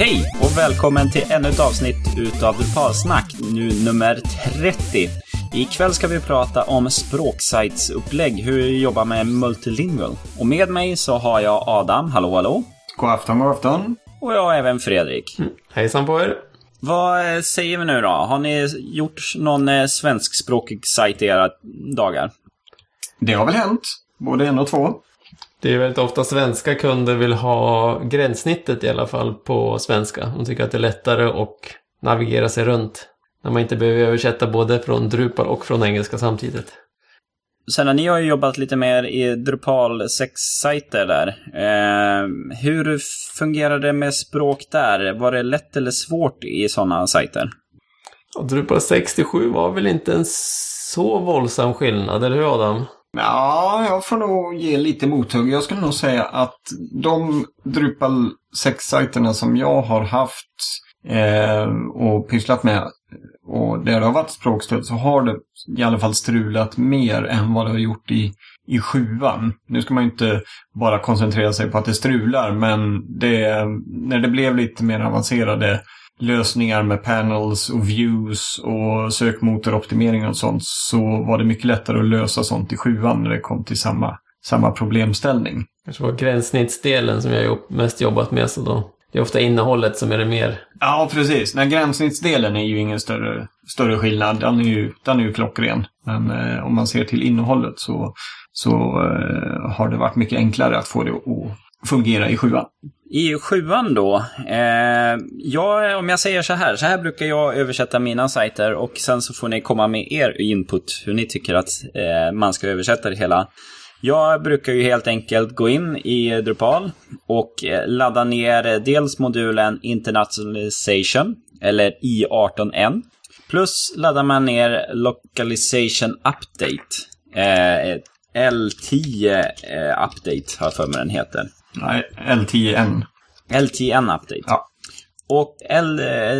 Hej och välkommen till ännu ett avsnitt utav Drupalsnack, nu nummer 30. Ikväll ska vi prata om språksajtsupplägg, hur vi jobbar med multilingual. Och med mig så har jag Adam, hallå hallå. God afton, god afton. Och jag även Fredrik. Mm. Hejsan på er. Vad eh, säger vi nu då? Har ni gjort någon eh, svenskspråkig sajt i era dagar? Det har väl hänt. Både en och två. Det är väldigt ofta svenska kunder vill ha gränssnittet i alla fall på svenska. De tycker att det är lättare att navigera sig runt. När man inte behöver översätta både från Drupal och från engelska samtidigt. Sen ni har ju jobbat lite mer i Drupal 6-sajter där. Eh, hur fungerar det med språk där? Var det lätt eller svårt i sådana sajter? Och Drupal 67 var väl inte en så våldsam skillnad, eller hur Adam? Ja, jag får nog ge lite mothugg. Jag skulle nog säga att de Drupal 6-sajterna som jag har haft eh, och pysslat med och där det har varit språkstöd så har det i alla fall strulat mer än vad det har gjort i, i sjuan. Nu ska man ju inte bara koncentrera sig på att det strular men det, när det blev lite mer avancerade lösningar med panels och views och sökmotoroptimering och sånt så var det mycket lättare att lösa sånt i sjuan när det kom till samma, samma problemställning. Kanske var gränssnittsdelen som jag mest jobbat med så då det är ofta innehållet som är det mer... Ja, precis. Den gränssnittsdelen är ju ingen större, större skillnad. Den är ju, den är ju klockren. Men eh, om man ser till innehållet så, så eh, har det varit mycket enklare att få det att fungera i sjuan. I sjuan då, eh, ja, om jag säger så här, så här brukar jag översätta mina sajter och sen så får ni komma med er input, hur ni tycker att eh, man ska översätta det hela. Jag brukar ju helt enkelt gå in i Drupal och eh, ladda ner dels modulen Internationalization, eller I18N. Plus laddar man ner Localization Update. Eh, L10 eh, Update har jag för mig den heter. L10N. LTN Update. Ja. Och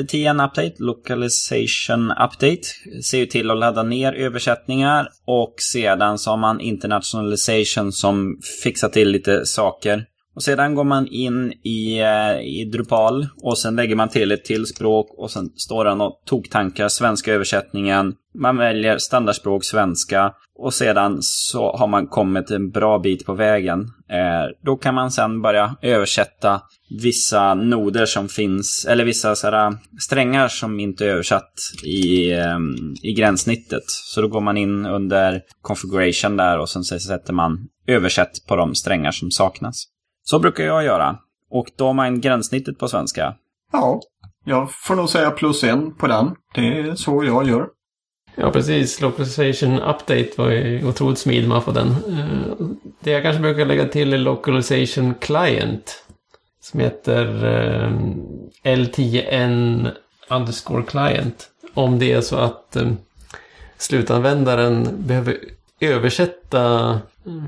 LTN Update, Localization Update, ser ju till att ladda ner översättningar och sedan så har man Internationalization som fixar till lite saker. Och sedan går man in i, eh, i Drupal och sen lägger man till ett till språk och sen står det något toktankar, svenska översättningen. Man väljer standardspråk svenska och sedan så har man kommit en bra bit på vägen. Eh, då kan man sen börja översätta vissa noder som finns, eller vissa sådär, strängar som inte är översatt i, eh, i gränssnittet. Så då går man in under configuration där och sen sätter man översätt på de strängar som saknas. Så brukar jag göra. Och då har man gränssnittet på svenska. Ja, jag får nog säga plus en på den. Det är så jag gör. Ja, precis. Localization Update var ju otroligt smidig man får den. Eh, det jag kanske brukar lägga till är Localization Client. Som heter eh, L10N underscore client. Om det är så att eh, slutanvändaren behöver översätta mm,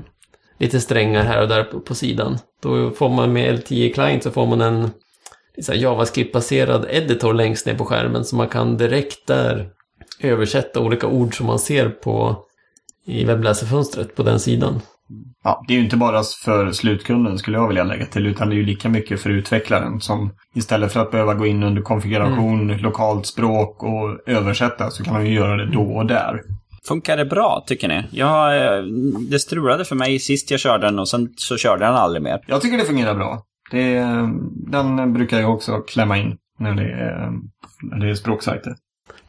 lite strängar här och där på, på sidan. Då får man med L10 Client så får man en JavaScript-baserad editor längst ner på skärmen så man kan direkt där översätta olika ord som man ser på i webbläsarfönstret på den sidan. Ja, det är ju inte bara för slutkunden skulle jag vilja lägga till, utan det är ju lika mycket för utvecklaren som istället för att behöva gå in under konfiguration, mm. lokalt språk och översätta så kan man ju göra det då och där. Funkar det bra, tycker ni? Jag, eh, det strulade för mig sist jag körde den och sen så körde den aldrig mer. Jag tycker det fungerar bra. Det, den brukar jag också klämma in när det är, när det är språksajter.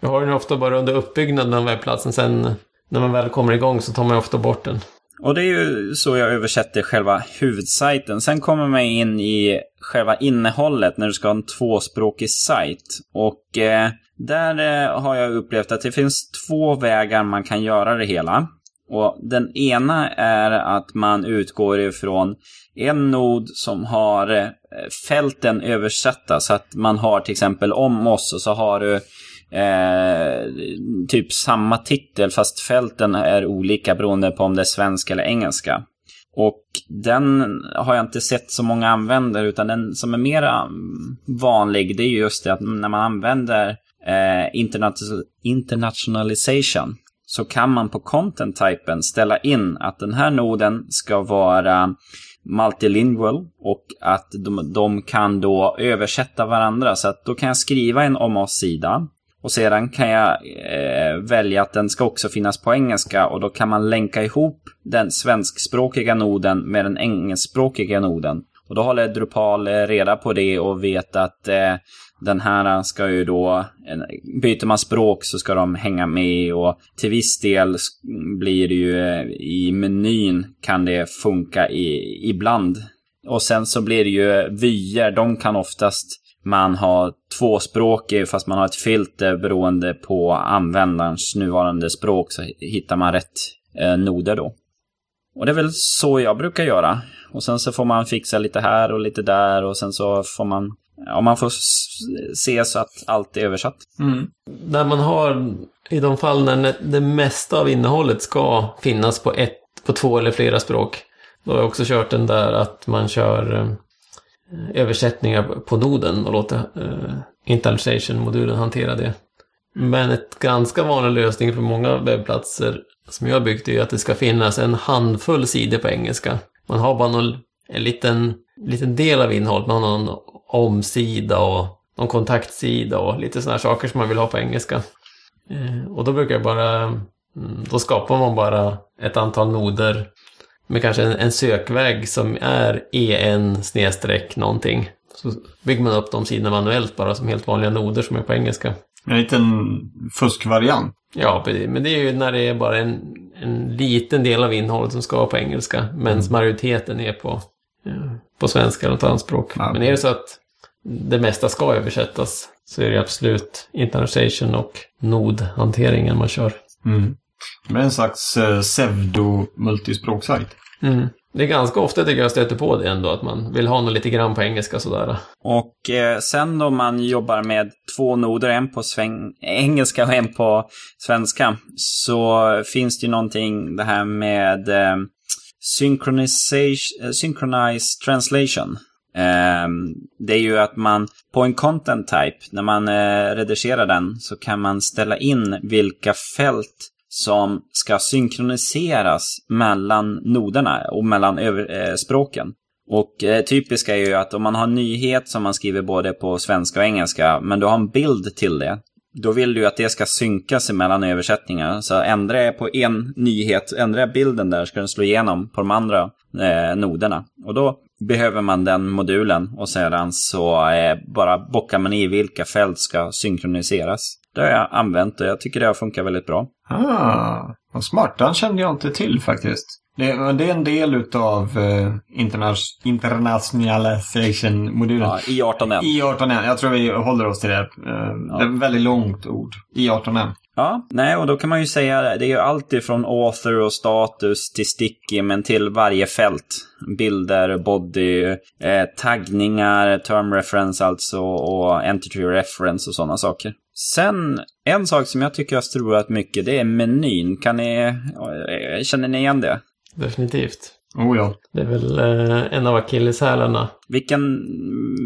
Jag har den ofta bara under uppbyggnaden av webbplatsen. Sen när man väl kommer igång så tar man ofta bort den. Och det är ju så jag översätter själva huvudsajten. Sen kommer man in i själva innehållet när du ska ha en tvåspråkig sajt. Och eh, där eh, har jag upplevt att det finns två vägar man kan göra det hela. Och den ena är att man utgår ifrån en nod som har eh, fälten översatta. Så att man har till exempel om oss och så har du eh, typ samma titel fast fälten är olika beroende på om det är svenska eller engelska. Och den har jag inte sett så många använder utan den som är mer vanlig det är just det att när man använder eh, internationalization så kan man på content-typen ställa in att den här noden ska vara multilingual och att de, de kan då översätta varandra. Så att då kan jag skriva en om oss-sida och sedan kan jag eh, välja att den ska också finnas på engelska och då kan man länka ihop den svenskspråkiga noden med den engelskspråkiga noden. Och då håller Drupal eh, reda på det och vet att eh, den här ska ju då, byter man språk så ska de hänga med och till viss del blir det ju eh, i menyn kan det funka i, ibland. Och sen så blir det ju vyer, de kan oftast man har tvåspråkig eh, fast man har ett filter beroende på användarens nuvarande språk så hittar man rätt eh, noder då. Och det är väl så jag brukar göra. Och sen så får man fixa lite här och lite där och sen så får man Ja, man får se så att allt är översatt. Mm. När man har, i de fall när det mesta av innehållet ska finnas på ett, på två eller flera språk. Då har jag också kört den där att man kör eh, Eh, översättningar på noden och låta eh, Internalization-modulen hantera det. Men ett ganska vanlig lösning för många webbplatser som jag byggt är att det ska finnas en handfull sidor på engelska. Man har bara någon, en liten, liten del av innehållet, man har någon omsida och någon kontaktsida och lite sådana saker som man vill ha på engelska. Eh, och då brukar jag bara, mm, då skapar man bara ett antal noder med kanske en, en sökväg som är en snedstreck någonting. Så bygger man upp de sidorna manuellt bara som helt vanliga noder som är på engelska. En liten fuskvariant. Ja, men det är ju när det är bara en, en liten del av innehållet som ska vara på engelska. Men mm. majoriteten är på, på svenska eller något annat språk. Ja. Men är det så att det mesta ska översättas så är det absolut internationalisation och nodhanteringen man kör. Mm. Men en slags eh, pseudo-multispråksajt. Mm. Det är ganska ofta tycker jag stöter på det ändå, att man vill ha något lite grann på engelska sådär. Och eh, sen då man jobbar med två noder, en på sväng, engelska och en på svenska, så finns det ju någonting det här med eh, synchronization, eh, synchronized translation. Eh, det är ju att man på en content type, när man eh, redigerar den, så kan man ställa in vilka fält som ska synkroniseras mellan noderna och mellan eh, språken. Och eh, typiska är ju att om man har en nyhet som man skriver både på svenska och engelska, men du har en bild till det, då vill du att det ska synkas mellan översättningarna. Så ändrar jag på en nyhet, ändrar jag bilden där, ska den slå igenom på de andra eh, noderna. Och då behöver man den modulen och sedan så eh, bara bockar man i vilka fält ska synkroniseras. Det har jag använt och jag tycker det har funkat väldigt bra. Ah, vad smart. Den kände jag inte till faktiskt. Det, det är en del utav uh, internationalization-modulen. Ja, I18N. I18N. Jag tror vi håller oss till det. Uh, ja. Det är ett väldigt långt ord. I18N. Ja, nej, och då kan man ju säga det är ju allt ifrån author och status till sticky, men till varje fält. Bilder, body, eh, taggningar, term reference alltså och entity reference och sådana saker. Sen, en sak som jag tycker har strulat mycket, det är menyn. Kan ni, eh, känner ni igen det? Definitivt. Oh ja. Det är väl eh, en av akilleshälarna. Vilken,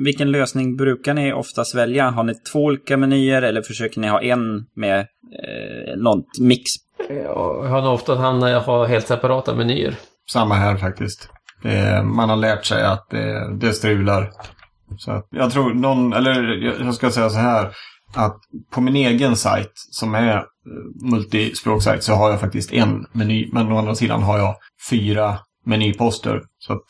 vilken lösning brukar ni oftast välja? Har ni två olika menyer eller försöker ni ha en med eh, något mix? Jag har nog ofta hamnat ha helt separata menyer. Samma här faktiskt. Det, man har lärt sig att det, det strular. Så att jag tror någon, eller jag ska säga så här att på min egen sajt som är eh, multispråksajt så har jag faktiskt en meny. Men å andra sidan har jag fyra menyposter. Så att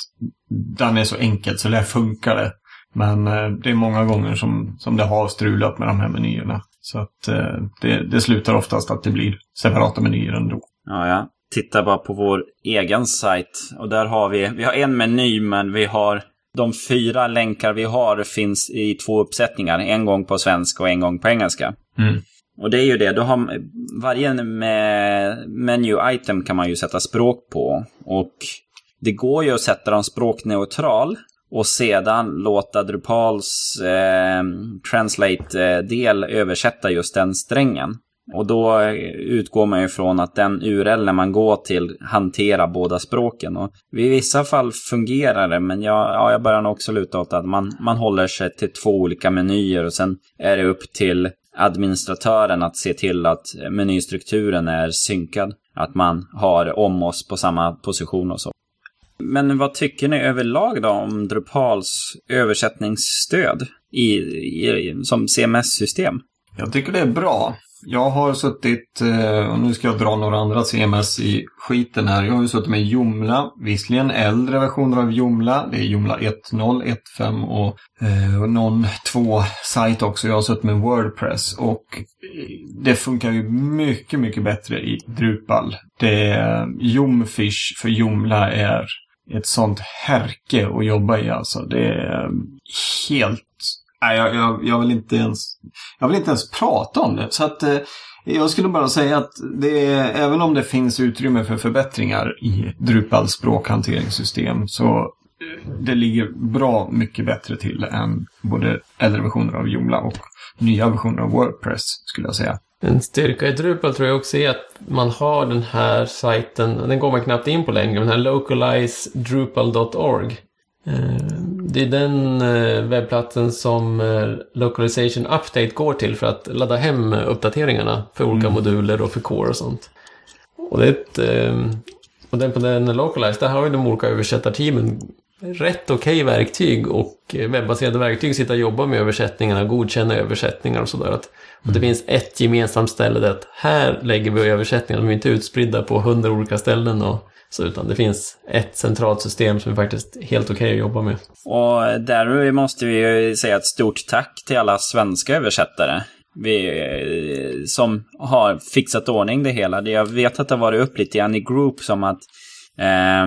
den är så enkel så där funkar det. Men eh, det är många gånger som, som det har strulat med de här menyerna. Så att eh, det, det slutar oftast att det blir separata menyer ändå. Ja, ja. Titta bara på vår egen sajt. Och där har vi, vi har en meny men vi har de fyra länkar vi har finns i två uppsättningar. En gång på svenska och en gång på engelska. Mm. Och det är ju det, då har varje menu item kan man ju sätta språk på. Och det går ju att sätta dem språkneutral och sedan låta Drupals eh, translate-del översätta just den strängen. Och då utgår man ju från att den URL man går till hanterar båda språken. Och I vissa fall fungerar det, men jag, ja, jag börjar nog också luta åt att man, man håller sig till två olika menyer och sen är det upp till administratören att se till att menystrukturen är synkad. Att man har om oss på samma position och så. Men vad tycker ni överlag då om Drupals översättningsstöd i, i, som CMS-system? Jag tycker det är bra. Jag har suttit, eh, och nu ska jag dra några andra CMS i skiten här. Jag har ju suttit med Joomla, visserligen äldre versioner av Joomla. Det är Joomla 1.0, 1.5 och eh, och någon 2-sajt också. Jag har suttit med Wordpress och eh, det funkar ju mycket, mycket bättre i Drupal. Det, Joomfish för Joomla är ett sånt härke att jobba i alltså. Det är helt Nej, jag, jag, jag, vill inte ens, jag vill inte ens prata om det. Så att eh, jag skulle bara säga att det är, även om det finns utrymme för förbättringar i Drupals språkhanteringssystem så det ligger bra mycket bättre till än både äldre versioner av Joomla och nya versioner av Wordpress skulle jag säga. En styrka i Drupal tror jag också är att man har den här sajten, den går man knappt in på längre, den här localize.drupal.org. Eh, det är den eh, webbplatsen som eh, Localization Update går till för att ladda hem uppdateringarna för olika mm. moduler och för core och sånt. Och, det är ett, och den på den Localize, där har ju de olika översättarteamen rätt okej okay verktyg och webbaserade verktyg sitta och jobba med översättningarna, godkänna översättningar och sådär. Och det mm. finns ett gemensamt ställe där att här lägger vi översättningar, de är inte utspridda på hundra olika ställen och så, utan det finns ett centralt system som är faktiskt helt okej okay att jobba med. Och där måste vi ju säga ett stort tack till alla svenska översättare. Vi, eh, som har fixat ordning det hela. Jag vet att det har varit upp lite grann i group som att eh,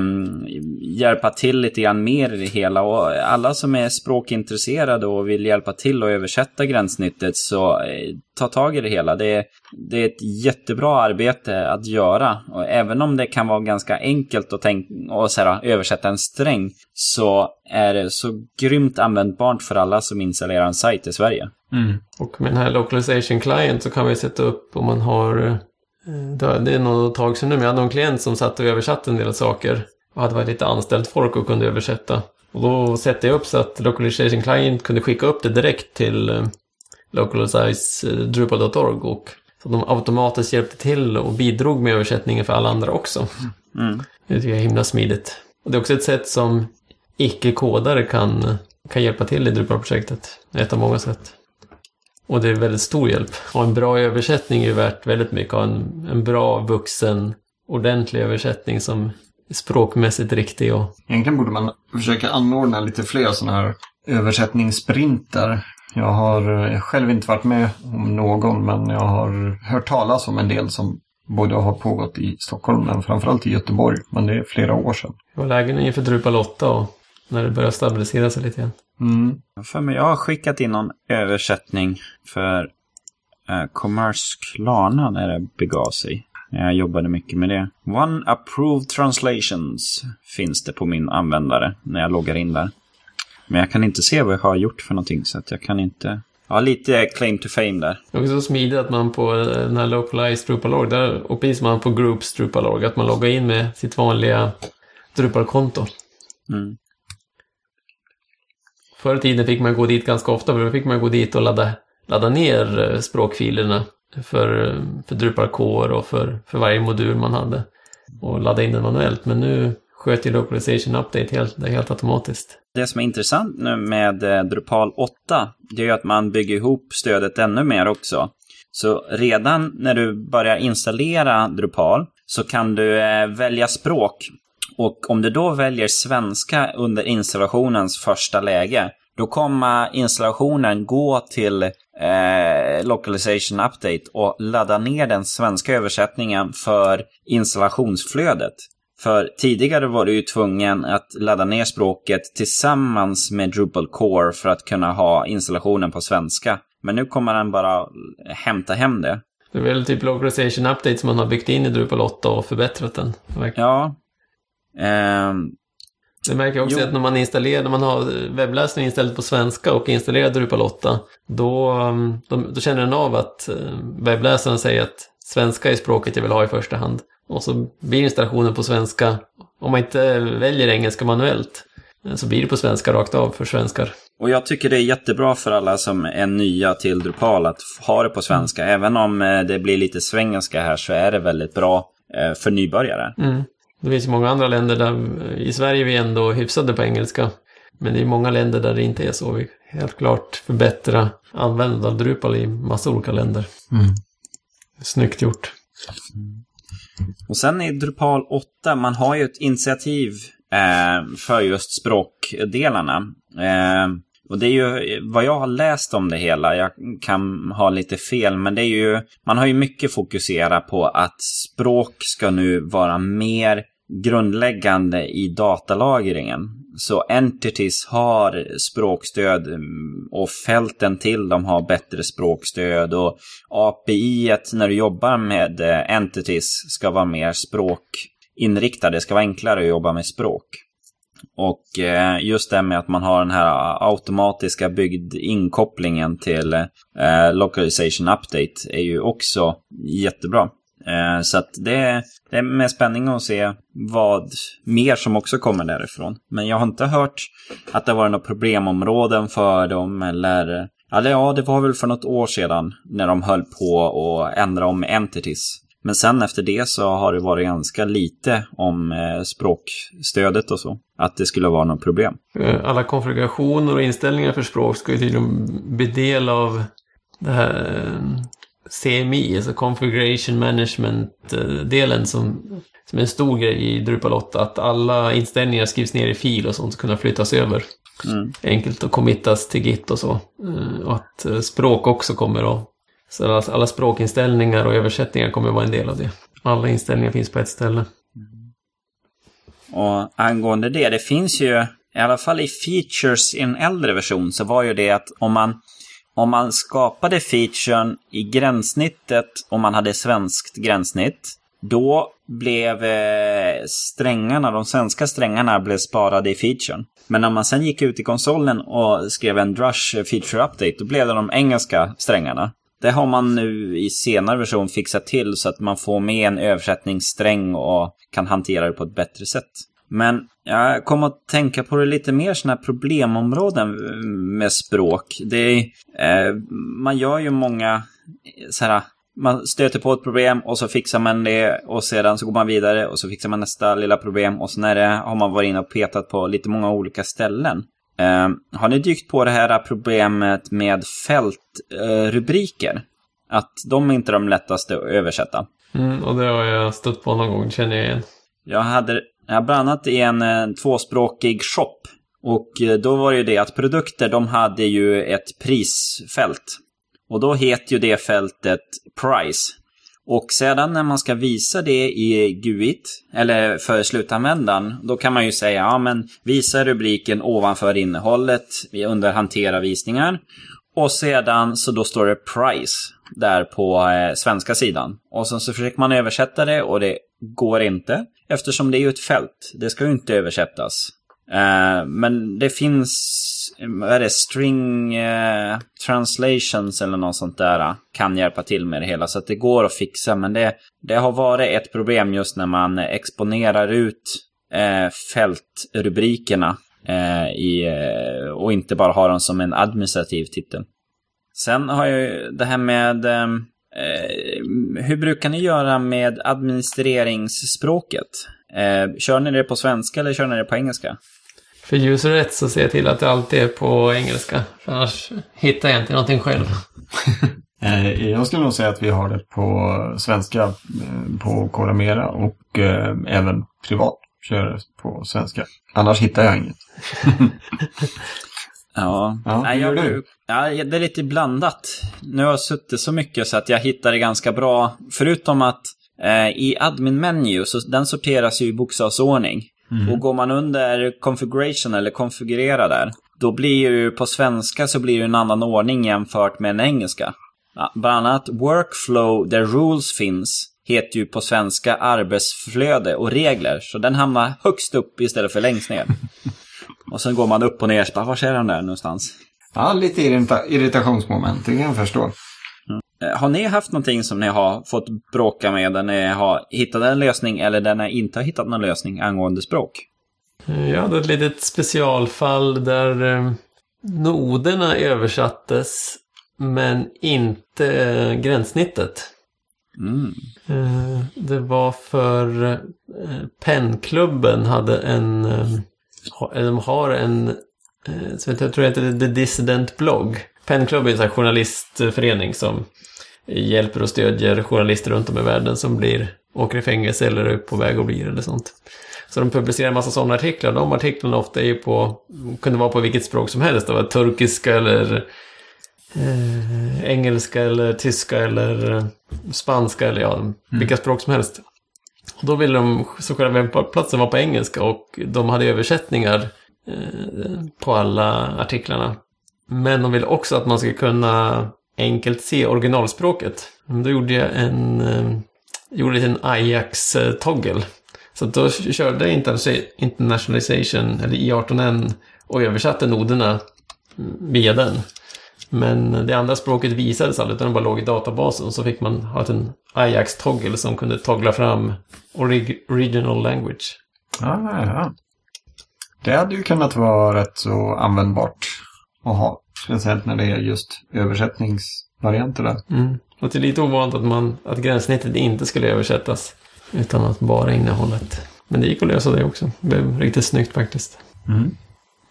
hjälpa till lite grann mer i det hela. Och alla som är språkintresserade och vill hjälpa till att översätta gränssnittet så eh, ta tag i det hela. Det är, det är ett jättebra arbete att göra. Och även om det kan vara ganska enkelt att tänk och så här, översätta en sträng så är det så grymt användbart för alla som installerar en sajt i Sverige. Mm. Och med den här Localization Client så kan vi sätta upp om man har eh, det är nog ett tag sedan nu, men jag hade en klient som satt och översatte en del saker. Och hade varit lite anställt folk och kunde översätta. Och då sätter jag upp så att Localization Client kunde skicka upp det direkt till eh, localize.drupal.org och så de automatiskt hjälpte till och bidrog med översättningen för alla andra också. Mm. Det tycker jag är himla smidigt. Och det är också ett sätt som icke-kodare kan, kan hjälpa till i Drupal-projektet. Ett av många sätt. Och det är väldigt stor hjälp. Och en bra översättning är värt väldigt mycket. Och en, en bra, vuxen, ordentlig översättning som är språkmässigt riktig. Och... Egentligen borde man försöka anordna lite fler sådana här översättningssprintar. Jag har själv inte varit med om någon, men jag har hört talas om en del som både har pågått i Stockholm, men framförallt i Göteborg. Men det är flera år sedan. Var lägen inför Drupal 8 och när det börjar stabilisera sig lite igen. Mm. För mig, jag har skickat in någon översättning för eh, Commerce Klarna när det begav sig. Jag jobbade mycket med det. One approved translations finns det på min användare när jag loggar in där. Men jag kan inte se vad jag har gjort för någonting så att jag kan inte... Har lite claim to fame där. Det är också smidigt att man på den här localized Drupal.org, där, och precis man på Groups Drupal.org, att man loggar in med sitt vanliga Drupal-konto. Mm. Förr i tiden fick man gå dit ganska ofta, för då fick man gå dit och ladda, ladda ner eh, språkfilerna för, eh, för Drupal Core och för, för varje modul man hade. Och ladda in den manuellt, men nu sköter Localization Update helt, det helt automatiskt. Det som är intressant nu med eh, Drupal 8, det är ju att man bygger ihop stödet ännu mer också. Så redan när du börjar installera Drupal så kan du välja språk och om du då väljer svenska under installationens första läge, då kommer installationen gå till eh, Localization Update och ladda ner den svenska översättningen för installationsflödet. För tidigare var du ju tvungen att ladda ner språket tillsammans med Drupal Core för att kunna ha installationen på svenska. Men nu kommer den bara hämta hem det. Det är väl typ Localization Update som man har byggt in i Drupal 8 och förbättrat den. Ja, Um, det märker jag också jo. att när man installerar, när man har webbläsaren inställd på svenska och installerar Drupal 8, då, ehm, då, då, känner den av att eh, webbläsaren säger att svenska är språket jag vill ha i första hand. Och så blir installationen på svenska, om man inte väljer engelska manuellt, eh, så blir det på svenska rakt av för svenskar. Och jag tycker det är jättebra för alla som är nya till Drupal att ha det på svenska. Även om eh, det blir lite svengelska här så är det väldigt bra för nybörjare. Mm. Det finns ju många andra länder där, i Sverige är vi ändå hyfsade på engelska. Men det är många länder där det inte är så. Vi helt klart förbättra användandet av Drupal i massa olika länder. Mm. Snyggt gjort. Och sen i Drupal 8, man har ju ett initiativ eh, för just språkdelarna. Eh, och det är ju vad jag har läst om det hela, jag kan ha lite fel, men det är ju, man har ju mycket fokuserat på att språk ska nu vara mer grundläggande i datalagringen. Så entities har språkstöd mm, och fälten till dem har bättre språkstöd och API när du jobbar med eh, entities ska vara mer språkinriktade, det ska vara enklare att jobba med språk. Och eh, just det med att man har den här eh, automatiska byggd inkopplingen till Localization Update är ju också jättebra. Eh, så att det, det är med spänning att se vad mer som också kommer därifrån. Men jag har inte hört att det var några problemområden för dem eller... Eller ja, det var väl för något år sedan när de höll på att ändra om entities. Men sen efter det så har det varit ganska lite om eh, språkstödet och så. Att det skulle vara något problem. Eh, alla konfigurationer och inställningar för språk ska ju tydligen bli del av det här eh, CMI, alltså Configuration Management-delen som, som är en stor grej i Drupal 8. Att alla inställningar skrivs ner i fil och sånt ska kunna flyttas över. Mm. Enkelt att committas till Git och så. Eh, och att eh, språk också kommer att... Så alla, språkinställningar och översättningar kommer att vara en del av det. Alla inställningar finns på ett ställe. Och angående det, det finns ju, i alla fall i features i en äldre version, så var ju det att om man om man skapade featuren i gränssnittet och man hade svenskt gränssnitt, då blev eh, strängarna, de svenska strängarna blev sparade i featuren. Men när man sen gick ut i konsolen och skrev en Drush feature update, då blev det de engelska strängarna. Det har man nu i senare version fixat till så att man får med en översättningssträng och kan hantera det på ett bättre sätt. Men jag kom att tänka på det lite mer sådana här problemområden med språk. Det är, eh, man gör ju många så här, man stöter på ett problem och så fixar man det och sedan så går man vidare och så fixar man nästa lilla problem och sen är det, har man varit inne och petat på lite många olika ställen. Eh, har ni dykt på det här problemet med fältrubriker? Eh, att de är inte de lättaste att översätta. Mm, och det har jag stött på någon gång, känner jag igen. Jag hade Ja, bland annat i en, en tvåspråkig shop. Och eh, då var det ju det att produkter, de hade ju ett prisfält. Och då heter ju det fältet Price. Och sedan när man ska visa det i GUIT, eller för slutanvändaren, då kan man ju säga ja men visa rubriken ovanför innehållet under hantera visningar. Och sedan så då står det Price där på eh, svenska sidan. Och sen så försöker man översätta det och det går inte. Eftersom det är ju ett fält. Det ska ju inte översättas. Uh, men det finns, vad är det, string uh, translations eller något sånt där eh, kan hjälpa till med det hela. Så att det går att fixa. Men det, det har varit ett problem just när man exponerar ut fältrubrikerna i, och inte bara har dem som en administrativ titel. Sen har jag ju det här med um, Eh, hur brukar ni göra med administreringsspråket? Eh, kör ni det på svenska eller kör ni det på engelska? För user rätt så ser jag till att det alltid är på engelska. För annars hittar jag inte någonting själv. Eh, jag skulle nog säga att vi har det på svenska eh, på Kodamera och eh, även privat kör det på svenska. Annars hittar jag inget. ja, ja Nej, jag, du? Ja, det är lite blandat. Nu har jag suttit så mycket så att jag hittar det ganska bra. Förutom att eh, i admin menu, så den sorteras ju i bokstavsordning. Mm. Och går man under configuration eller konfigurera där, då blir ju på svenska så blir det en annan ordning jämfört med en engelska. Ja, bland annat workflow där rules finns heter ju på svenska arbetsflöde och regler. Så den hamnar högst upp istället för längst ner. Och sen går man upp och ner, så bara, var är den där någonstans? Ja, lite irrita irritationsmoment, det kan jag förstå. Mm. Har ni haft någonting som ni har fått bråka med där ni har hittat en lösning eller där ni inte har hittat någon lösning angående språk? Eh, Jag hade ett litet specialfall där eh, noderna översattes men inte eh, gränssnittet. Mm. Eh, Det var för eh, Pennklubben hade en, eh, de har en, eh, som jag tror det heter The Dissident Blog. Pennklubb är en här journalistförening som hjälper och stödjer journalister runt om i världen som blir, åker i fängelse eller är på väg att bli eller sånt. Så de publicerar en massa sådana artiklar. De artiklarna ofta är ju på, kunde vara på vilket språk som helst. Det var turkiska eller eh, engelska eller tyska eller eh, spanska eller ja, vilka språk som helst. Och då ville de, så själva webbplatsen var på engelska och de hade översättningar eh, på alla artiklarna. Men de ville också att man ska kunna enkelt se originalspråket. Då gjorde jag en, eh, gjorde en Ajax-toggle. Så då körde jag internationalization, eller I18N, och översatte noderna via den. Men det andra språket visades aldrig, utan det bara låg i databasen. Så fick man ha en Ajax-toggle som kunde toggla fram orig- original language. Ja, ja. Det hade ju kunnat vara rätt så användbart att ha. Speciellt när det är just översättningsvarianter där. Mm. Och det är lite ovanligt att, man, att gränssnittet inte skulle översättas. Utan att bara innehållet. Men det gick att lösa det också. Det blev riktigt snyggt faktiskt.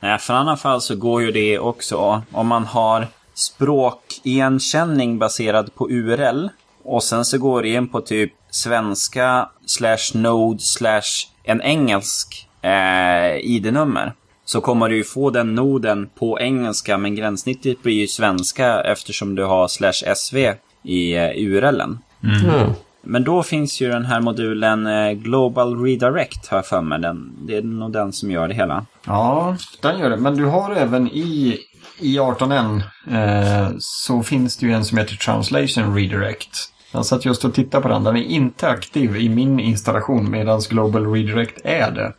Nej, för annat fall så går ju det också om man har språkigenkänning baserad på URL. Och sen så går det in på typ svenska slash node slash en engelsk eh, ID-nummer. Så kommer du ju få den noden på engelska men gränssnittet blir ju svenska eftersom du har slash sv i eh, URLen. Ja. Mm. Men då finns ju den här modulen eh, Global Redirect har jag för mig. Den, det är nog den som gör det hela. Ja, den gör det. Men du har även i, i 18N eh, så finns det ju en som heter Translation Redirect. Jag satt just och tittade på den. Den är inte aktiv i min installation medan Global Redirect är det.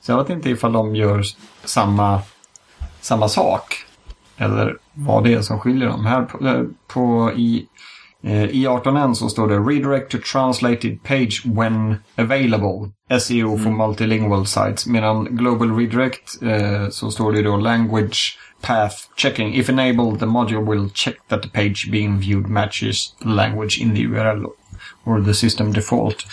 Så jag vet inte ifall de gör samma, samma sak. Eller vad det är som skiljer dem. Här på, eh, på i, eh, i 18N så står det Redirect to translated page when available. SEO for multilingual sites. Medan Global Redirect eh, så står det då Language Path Checking. If enabled the module will check that the page being viewed matches the language in the URL or the system default.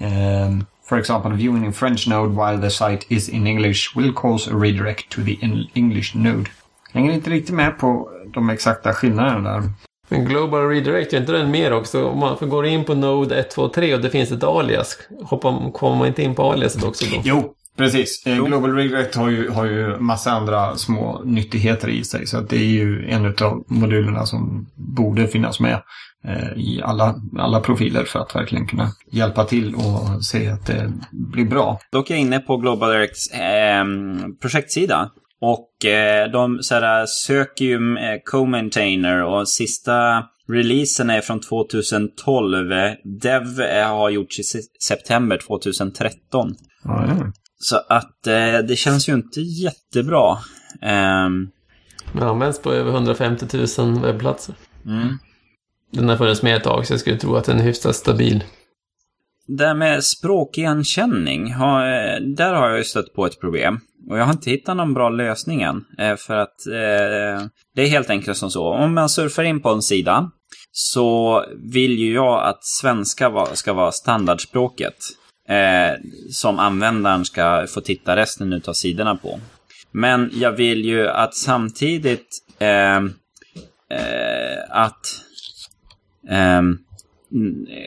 Um, for example, viewing in French node while the site is in English will cause a redirect to the English node. Hänger inte riktigt med på de exakta skillnaderna där. Men Global Redirect, är inte den mer också? Om man går in på Node 1, 2, 3 och det finns ett alias. Hoppar, kommer man inte in på aliaset också då? Jo, precis. Eh, Global Redirect har ju, har ju massa andra små nyttigheter i sig. Så att det är ju en av modulerna som borde finnas med eh, i alla, alla profiler för att verkligen kunna hjälpa till och se att det blir bra. Dock är jag inne på Global Directs eh, projektsida. Och eh, de så här, söker ju eh, co-maintainer och sista releasen är från 2012. Dev eh, har gjorts i se- september 2013. Ja, ja. Så att eh, det känns ju inte jättebra. Ehm, Men används på över 150 000 webbplatser. mm. Den har funnits med ett tag så jag skulle tro att den är hyfsat stabil. Det här med språkigenkänning, har, eh, där har jag ju stött på ett problem. Och jag har inte hittat någon bra lösning än. eh, För att eh, det är helt enkelt som så. Om man surfar in på en sida så vill ju jag att svenska ska vara standardspråket. Eh, som användaren ska få titta resten av sidorna på. Men jag vill ju att samtidigt eh, eh, att eh,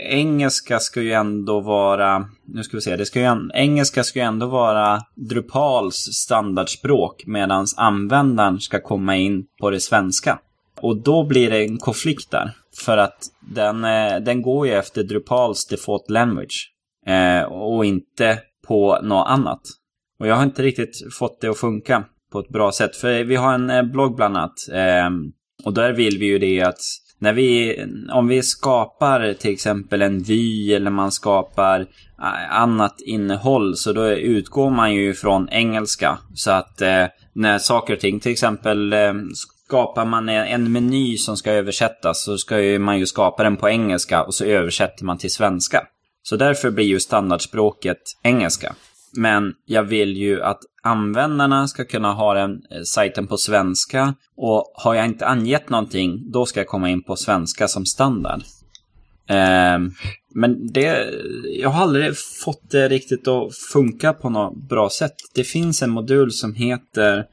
engelska ska ju ändå vara, nu ska vi se, det ska ju, engelska ska ju ändå vara Drupals standardspråk medan användaren ska komma in på det svenska. Och då blir det en konflikt där. För att den, eh, den går ju efter Drupals default language. Eh, och inte på något annat. Och jag har inte riktigt fått det att funka på ett bra sätt. För vi har en eh, blogg bland annat. Eh, och där vill vi ju det att när vi, om vi skapar till exempel en vy eller man skapar eh, annat innehåll så då utgår man ju från engelska. Så att eh, när saker och ting, till exempel eh, skapar man en- en meny som ska översättas så ska ju man ju skapa den på engelska och så översätter man till svenska. Så därför blir ju standardspråket engelska. Men jag vill ju att användarna ska kunna ha den eh, sajten på svenska. Och har jag inte angett någonting, då ska jag komma in på svenska som standard. Eh, men det, jag har aldrig fått det riktigt att funka på något bra sätt. Det finns en modul som heter,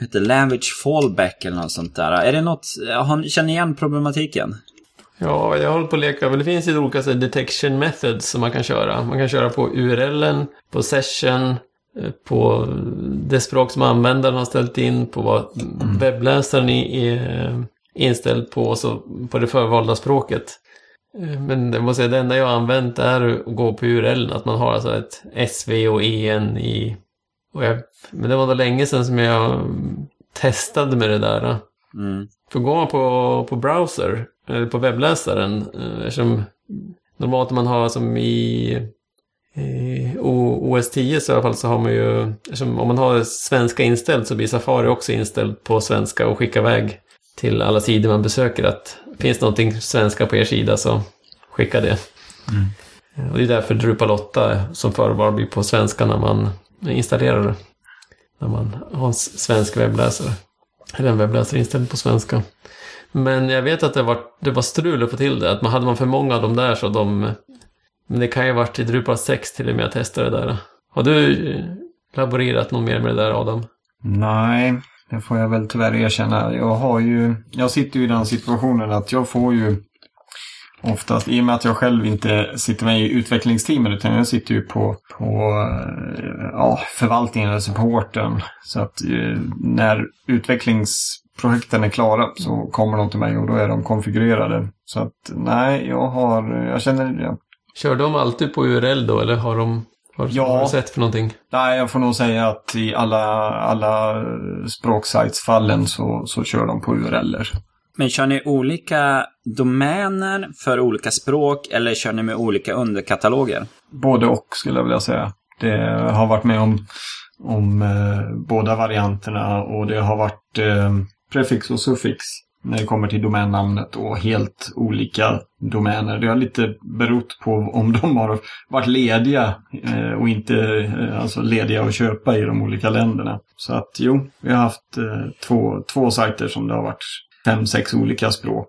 heter Language Fallback eller något sånt där. Är det något, har, känner ni igen problematiken? Ja, jag håller på att leka, men det finns ju olika detection methods som man kan köra. Man kan köra på URLen, på session, eh, på det språk som användaren har ställt in, på vad webbläsaren är inställd på och så på det förvalda språket. Eh, Men det måste säga, det enda jag har använt är att gå på URLen, att man har alltså ett SV och EN i... Och jag, men det var då länge sedan som jag testade med det där. Mm. För går man på, på browser, på webbläsaren, eh, eftersom normalt om man har som i, i O- OS 10 så i alla fall så har man ju, om man har svenska inställt så blir Safari också inställd på svenska och skickar iväg till alla sidor man besöker att finns det någonting svenska på er sida så skicka det. Eh, Och det är därför Drupal 8 som förvar blir på svenska när man installerar det. När man har en svensk webbläsare. Eller en webbläsare inställd på svenska. Men jag vet att det var, det var strul att få till det. Att man hade man för många av dem där så de... Men det kan ju ha varit i Drupal 6 till och med jag testade det där. Har du eh, laborerat något mer med det där Adam? Nej, det får jag väl tyvärr erkänna. Jag har ju, jag sitter ju i den situationen att jag får ju oftast, i och med att jag själv inte sitter med i utvecklingsteamen utan jag sitter ju på, på eh, ja, förvaltningen alltså eller supporten. Så att eh, när utvecklings utvecklingsprojekten är klara så kommer de till mig och då är de konfigurerade. Så att nej, jag har, jag känner, jag, Kör de alltid på URL då eller har de... Har, Ja. har du sett för någonting? nej, jag får nog säga att i alla, alla språksajtsfallen så, så kör de på URLer. Men kör ni olika domäner för olika språk eller kör ni med olika underkataloger? Både och skulle jag vilja säga. Det har varit med om, om eh, båda varianterna och det har varit eh, prefix och suffix när det kommer till domännamnet och helt olika domäner. Det har lite berott på om de har varit lediga eh, och inte eh, alltså lediga att köpa i de olika länderna. Så att jo, vi har haft eh, två, två sajter som det har varit fem, sex olika språk.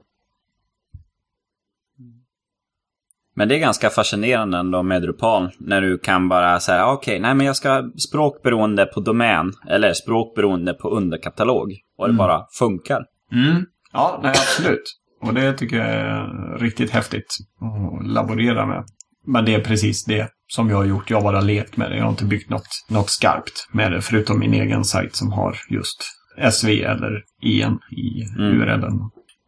Men det är ganska fascinerande ändå med Drupal. När du kan bara säga okej, nej men jag ska ha språk beroende på domän. Eller språk beroende på underkatalog. Och det bara funkar. Mm. Ja, nej, absolut. Och det tycker jag är riktigt häftigt att laborera med. Men det är precis det som jag har gjort. Jag har bara lekt med det. Jag har inte byggt något, något skarpt med det. Förutom min egen sajt som har just SV eller EN i Mm. URLen.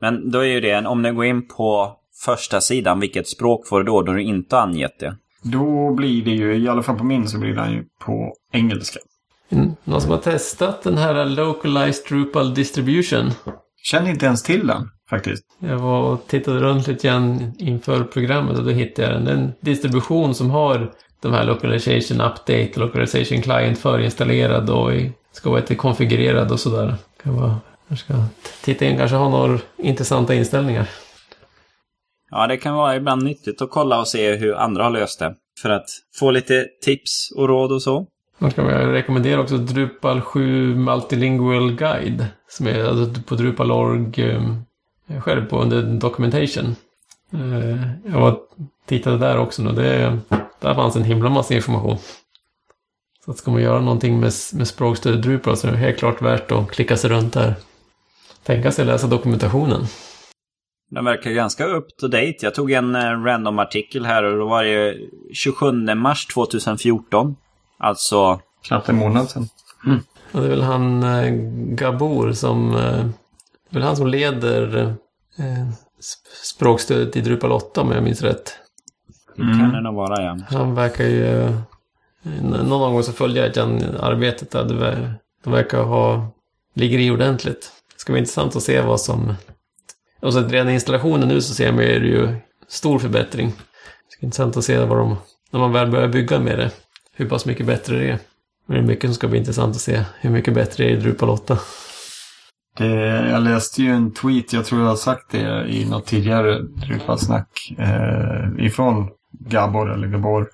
Men då är ju det, om du går in på första sidan, vilket språk får du då? Då har du inte angett det. Då blir det ju, i alla fall på min så blir den ju på engelska. Mm. Någon som har testat den här Localized Drupal Distribution? Känner inte ens till den faktiskt. Jag var och tittade runt lite grann inför programmet och då hittade jag den. Det är en distribution som har de här Localization Update och Localization Client förinstallerad och ska vara lite konfigurerad och sådär. Kan vara, jag ska titta in, kanske ha några intressanta inställningar. Ja, det kan vara ibland nyttigt att kolla och se hur andra har löst det. För att få lite tips och råd och så. Man kan rekommendera också Drupal 7 Multilingual Guide. Som är alltså på Drupal.org ehm, själv på under Documentation. Eh, jag var tittade där också nu. Det, där fanns en himla massa information. Så att ska man göra någonting med, med språkstöd i Drupal så är det helt klart värt att klicka sig runt där. Tänka sig läsa dokumentationen. Den verkar ganska up to date. Jag tog en eh, random artikel här och då var det 27 mars 2014. Alltså, Knappt en månad sedan. Och det är väl han eh, Gabor som... Eh, det är väl han som leder eh, sp- språkstödet i Drupal 8 om jag minns rätt. det Mm. kan det nog vara ja. Han verkar ju... Någon gång så följde jag han arbetet där. Det De verkar ha... Ligger i ordentligt. Det ska bli intressant att se vad som... Och så redan i installationen nu så ser man ju det ju stor förbättring. Det ska bli intressant att se vad de... När man väl börjar bygga med det. Hur pass mycket bättre det är. Men det är mycket som ska bli intressant att se. Hur mycket bättre det är i Drupal 8. Det, jag läste ju en tweet, jag tror jag har sagt det i något tidigare Drupalsnack, eh, ifrån Gabor, eller Gabor,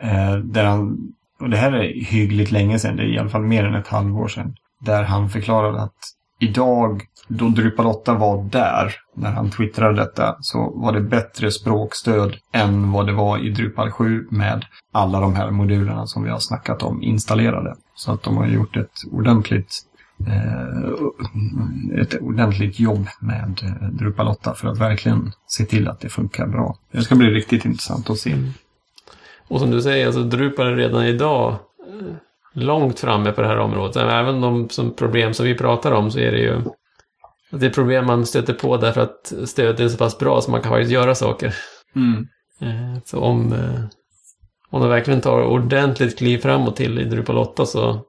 eh, där han och det här är hyggligt länge sedan, det är i alla fall mer än ett halvår sedan, där han förklarade att idag, då Drupal 8 var där, när han twittrade detta, så var det bättre språkstöd än vad det var i Drupal 7 med alla de här modulerna som vi har snackat om installerade. Så att de har gjort ett ordentligt eh, ett ordentligt jobb med eh, Drupal 8 för att verkligen se till att det funkar bra. Det ska bli riktigt intressant att se. Mm. Och som du säger, alltså Drupal är redan idag eh, långt framme på det här området. Även de som problem som vi pratar om så är det ju det är problem man stöter på därför att stödet är så pass bra så man kan faktiskt göra saker. Mm. Eh, Så om, eh, om de verkligen tar ordentligt kliv framåt till i Drupal 8 så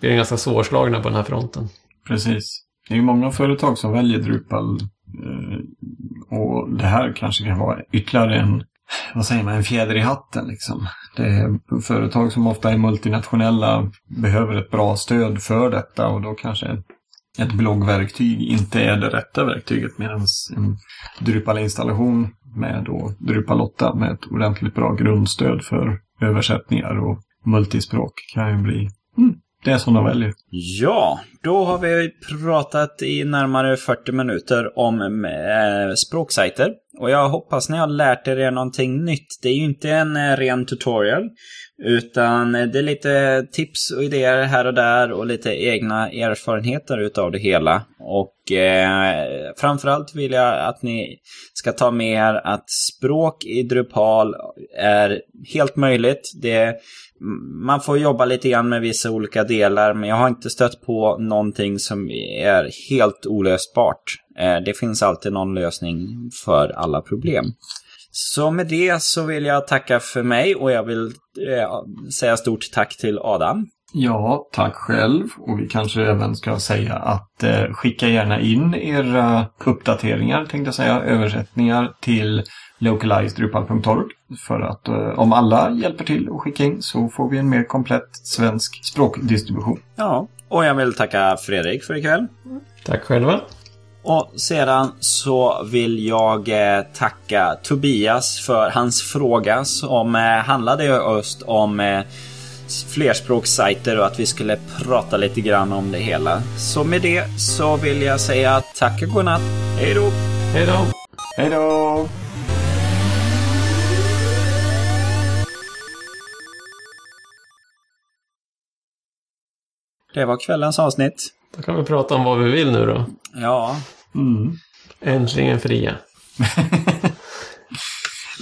blir de ganska svårslagna på den här fronten. Precis. Det är ju många företag som väljer Drupal eh, och det här kanske kan vara ytterligare en, vad säger man, en fjäder i hatten liksom. Det är företag som ofta är multinationella behöver ett bra stöd för detta och då kanske ett bloggverktyg inte är det rätta verktyget medan en Drupal-installation med då Drupal 8 med ett ordentligt bra grundstöd för översättningar och multispråk kan ju bli mm, det som de väljer. Ja, då har vi pratat i närmare 40 minuter om eh, språksajter. Och jag hoppas ni har lärt er någonting nytt. Det är ju inte en eh, ren tutorial, utan eh, det är lite tips och idéer här och där och lite egna erfarenheter utav det hela. Och eh, framförallt vill jag att ni ska ta med er att språk i Drupal är helt möjligt. Det man får jobba lite grann med vissa olika delar, men jag har inte stött på någonting som är helt olösbart. Eh, Det finns alltid någon lösning för alla problem. Så med det så vill jag tacka för mig och jag vill eh, säga stort tack till Adam. Ja, tack själv. Och vi kanske även ska säga att eh, skicka gärna in era uppdateringar, tänkte jag säga, översättningar till localizeddrupal.org. För att eh, om alla hjälper till och skicka in så får vi en mer komplett svensk språkdistribution. Ja, och jag vill tacka Fredrik för ikväll. Tack själva. Och sedan så vill jag eh, tacka Tobias för hans fråga som eh, handlade just om eh, flerspråkssajter och att vi skulle prata lite grann om det hela. Så med det så vill jag säga tack och godnatt. Hej då! Hej då! Hej då! Det var kvällens avsnitt. Då kan vi prata om vad vi vill nu då. Ja, Mm. Äntligen fria.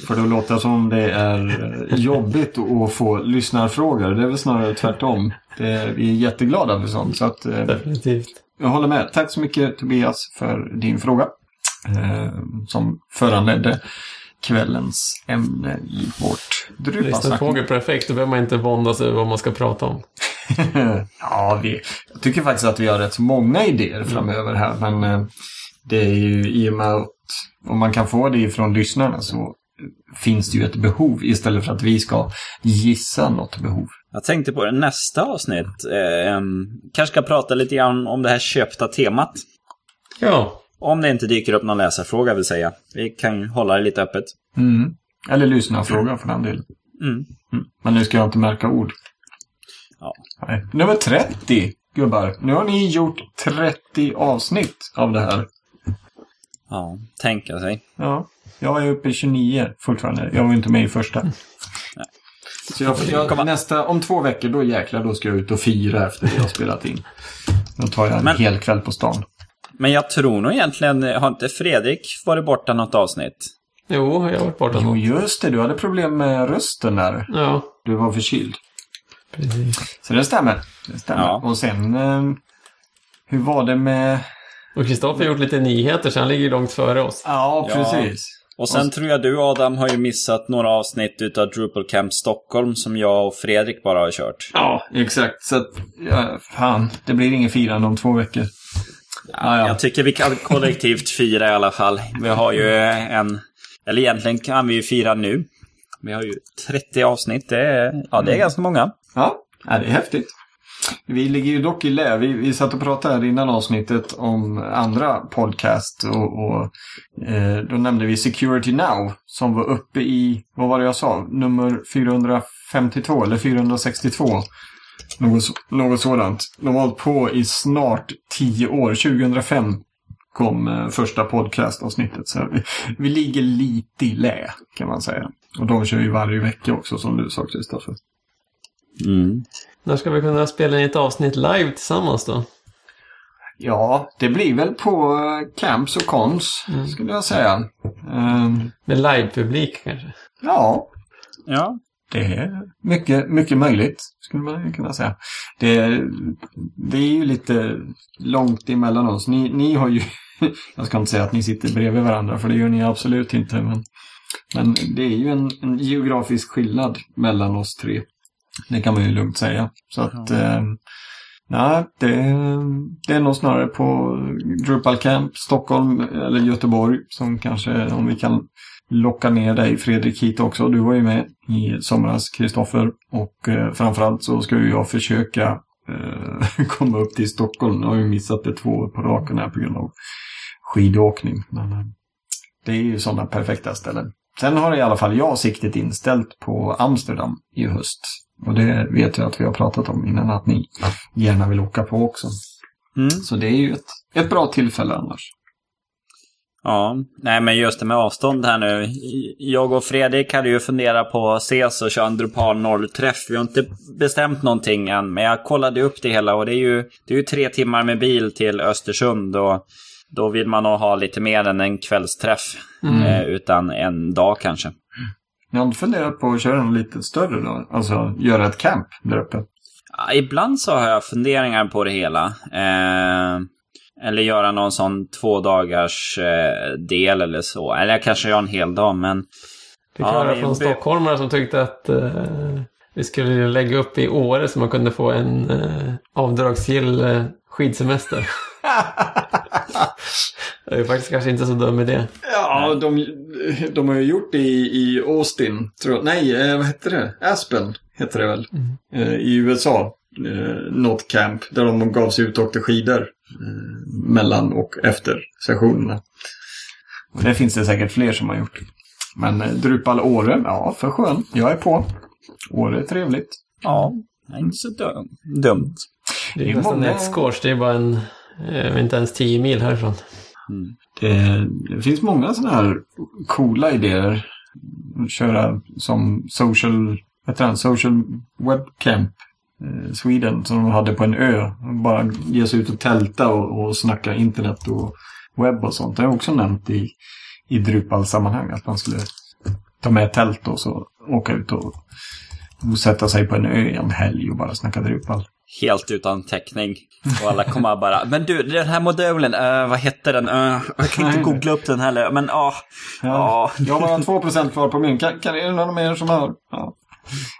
För då låter det som det är jobbigt att få lyssnarfrågor. Det är väl snarare tvärtom. Det, vi är jätteglada för sånt. Så att, eh, Definitivt. jag håller med. Tack så mycket Tobias för din fråga. Eh, som föranledde kvällens ämne i vårt Drupalsnack. Lyssnarfrågor perfekt. Då behöver man inte våndas över vad man ska prata om. ja, vi, jag tycker faktiskt att vi har rätt så många idéer framöver här. Men eh, det är ju i och med att om man kan få det ifrån lyssnarna så finns det ju ett behov istället för att vi ska gissa något behov. jag tänkte på det nästa avsnitt. Eh, kanske ska prata lite grann om det här köpta temat. Ja, Om det inte dyker upp någon läsarfråga vill säga. Vi kan hålla det lite öppet. Mm. Eller lyssnarfråga för den delen. Mm. Mm. Men nu ska jag inte märka ord. Ja. Nej. Nummer 30, gubbar. Nu har ni gjort 30 avsnitt av det här. Ja, tänka sig. Ja. Jag är uppe i 29 fortfarande. Jag var inte med i första. Så jag, jag, nästa, om två veckor, då jäklar, då ska jag ut och fira efter det jag spelat in. Då tar jag en Men- hel kväll på stan. Men jag tror nog egentligen, har inte Fredrik varit borta något avsnitt? jo, jag har varit borta. Jo, just det. Du hade problem med rösten där. Ja, Du var förkyld. precis. Så det stämmer. Det stämmer. Ja. Och sen, eh, hur var det med... Och Kristoffer har gjort lite nyheter så han ligger långt före oss. Ja, Ja. precis. Och sen tror jag du Adam har ju missat några avsnitt utav Drupal Camp Stockholm som jag och Fredrik bara har kört. Ja, exakt. Så att, ja, fan, det blir ingen firande om två veckor. Ja, ja. Jag tycker vi kan kollektivt fira i alla fall. Vi har ju en... Eller egentligen kan vi ju fira nu. Vi har ju 30 avsnitt. Det är, ja, det är ganska många. Ja, ja, det är häftigt. Vi ligger ju dock i lä. Vi, vi satt och pratade här innan avsnittet om andra podcast och, och eh, då nämnde vi Security Now som var uppe i, vad var det jag sa, nummer 452 eller 462. Något, något sådant. De har hållit på i snart tio år. 2005 kom eh, första podcastavsnittet. Så vi, vi ligger lite i lä kan man säga. Och de kör ju varje vecka också som du sa Kristoffer. Mm. När ska vi kunna spela in ett avsnitt live tillsammans då? Ja, det blir väl på eh, camps och cons skulle jag säga. Ehm, Med live-publik kanske? ja, Ja. Det är mycket, mycket möjligt skulle man kunna säga. Det, det är ju lite långt emellan oss. Ni, ni har ju, jag ska inte säga att ni sitter bredvid varandra för det gör ni absolut inte. Men, men det är ju en, en geografisk skillnad mellan oss tre. Det kan man ju lugnt säga. Så att, eh, nej, det, det är nog snarare på Drupal Camp, Stockholm eller Göteborg som kanske, om vi kan locka ner dig Fredrik hit också. Du var ju med i somras, Kristoffer. Och eh, framförallt så ska ju jag försöka eh, komma upp till Stockholm. Jag har ju missat det två år på raken här på grund av skidåkning. Men eh, det är ju sådana perfekta ställen. Sen har i alla fall jag siktet inställt på Amsterdam i höst. Och det vet jag att vi har pratat om innan att ni gärna vill åka på också. Mm. Så det är ju ett, ett bra tillfälle annars. Ja, nej men just det med avstånd här nu. Jag och Fredrik hade ju funderat på att ses och köra en Drupal norr-träff. Vi har inte bestämt någonting än, men jag kollade upp det hela och det är ju, det är ju tre timmar med bil till Östersund och då vill man nog ha lite mer än en kvällsträff. Eh, utan en dag kanske. Jag har inte funderat på att köra en lite större då? Alltså göra ett camp där uppe. Ibland så har jag funderingar på det hela. Eh, eller göra någon sån två dagars eh, del eller så. Eller jag kanske gör en hel dag, men... Fick Ja, höra från vi- stockholmare som tyckte att eh, vi skulle lägga upp i Åre så man kunde få en eh, avdragsgill eh, skidsemester. det är faktiskt kanske inte så dum idé. Ja, de, de har ju gjort det i, i Austin, tror jag. Nej, eh, vad hette det? Aspen heter det väl? Eh, I USA. Eh, något camp där de gav sig ut och åkte skidor. Eh, mellan och efter sessionerna. Och det finns det säkert fler som har gjort. Men eh, Drupal Åre, ja för skön. Jag är på. Åre är trevligt. Ja, det är inte så dum, dumt. Det är, Det är nästan många- ett skors, det är bara en, eh, inte ens 10 mil härifrån. Det, det finns många sådana här coola idéer. Köra som social, vad heter social webcamp Sweden som de hade på en ö. Bara ge sig ut och tälta och, och snacka internet och webb och sånt. Det har jag också nämnt i, i Drupal-sammanhang. Att man skulle ta med tält och så åka ut och, och sätta sig på en ö en helg och bara snacka Drupal. Helt utan täckning. Och alla kommer bara, men du, den här modulen, eh, vad hette den? Eh, jag kan inte googla upp den heller, men ah, ja. Jag har bara 2% kvar på min. Kan, kan det någon mer som har? Ja.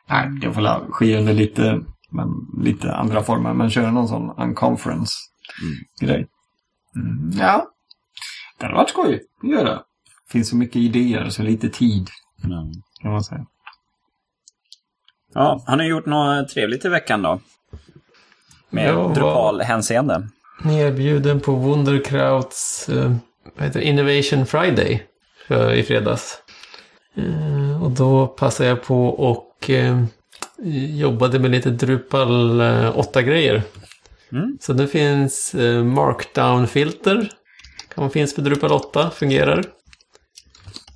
Nej, det får väl ske under lite, men, lite andra former. Men köra någon sån unconference-grej. Mm. Ja, det hade varit skoj att göra. finns så mycket idéer så lite tid, Mm. kan man säga. Ja, har ni gjort något trevligt i veckan då? Med Drupal-hänseende? Erbjuden på Wunderkrauts eh, heter det? Innovation Friday för, i fredags. Eh, och då passade jag på och eh, jobbade med lite Drupal eh, 8-grejer. Mm. Så det finns eh, Markdown-filter. Kan finns på Drupal 8, fungerar.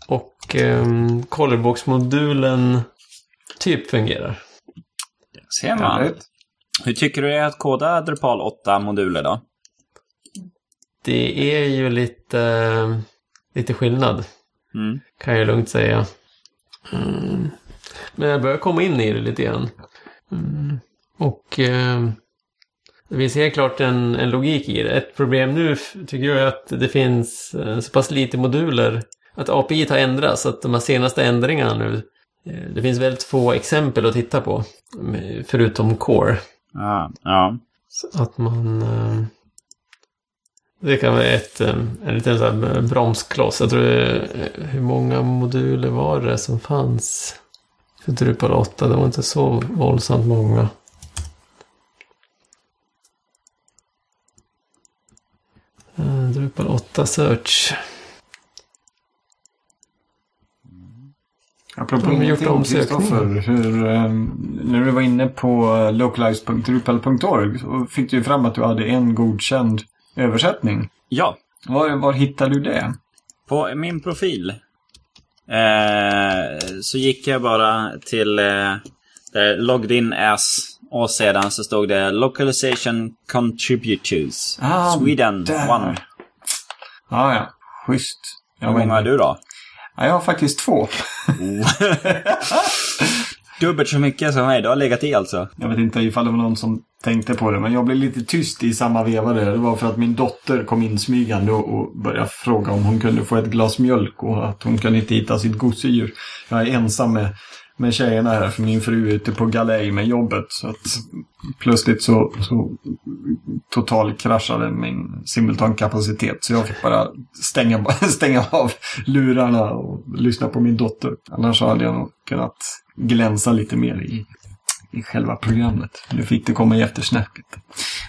Och eh, Colorbox-modulen typ fungerar. Ser man. Hur tycker du det är att koda Drupal 8-moduler då? Det är ju lite, eh, lite skillnad. Mm. Kan jag lugnt säga. Mm. Men jag börjar komma in i det lite grann. Mm. Och eh, det finns helt klart en, en logik i det. Ett problem nu tycker jag är att det finns eh, så pass lite moduler. Att API har ändrats. Att de här senaste ändringarna nu. eh, Det finns väldigt få exempel att titta på. Förutom Core. Ja, ja. Så att man... eh, Det kan vara ett, eh, en liten så bromskloss. Jag tror hur många moduler var det som fanns för Drupal 8. Det var inte så våldsamt många. Eh, drupal 8 Search. Apropå de har gjort om hur, ehm, När du var inne på localize.drupal.org så fick du ju fram att du hade en godkänd översättning. Ja. Var, var hittar du det? På min profil eh, så gick jag bara till eh, där logged in as och sedan så stod det Localization Contributors. Ah, Sweden där. one. Ja, ja. Schysst. Jag, Hur många har du då? ja, jag har faktiskt två. Dubbelt så mycket som mig. Du har legat i alltså. Jag vet inte ifall det var någon som tänkte på det, men jag blev lite tyst i samma veva där. Det var för att min dotter kom insmygande och, och började fråga om hon kunde få ett glas mjölk och att hon kunde inte hitta sitt gosedjur. Jag är ensam med, med tjejerna här, för min fru är ute på galej med jobbet. Så att plötsligt så, så total kraschade min simultankapacitet. Så jag fick bara stänga, stänga av lurarna och lyssna på min dotter. Annars hade jag nog kunnat glänsa lite mer i, i själva programmet. Nu fick det komma i eftersnacket.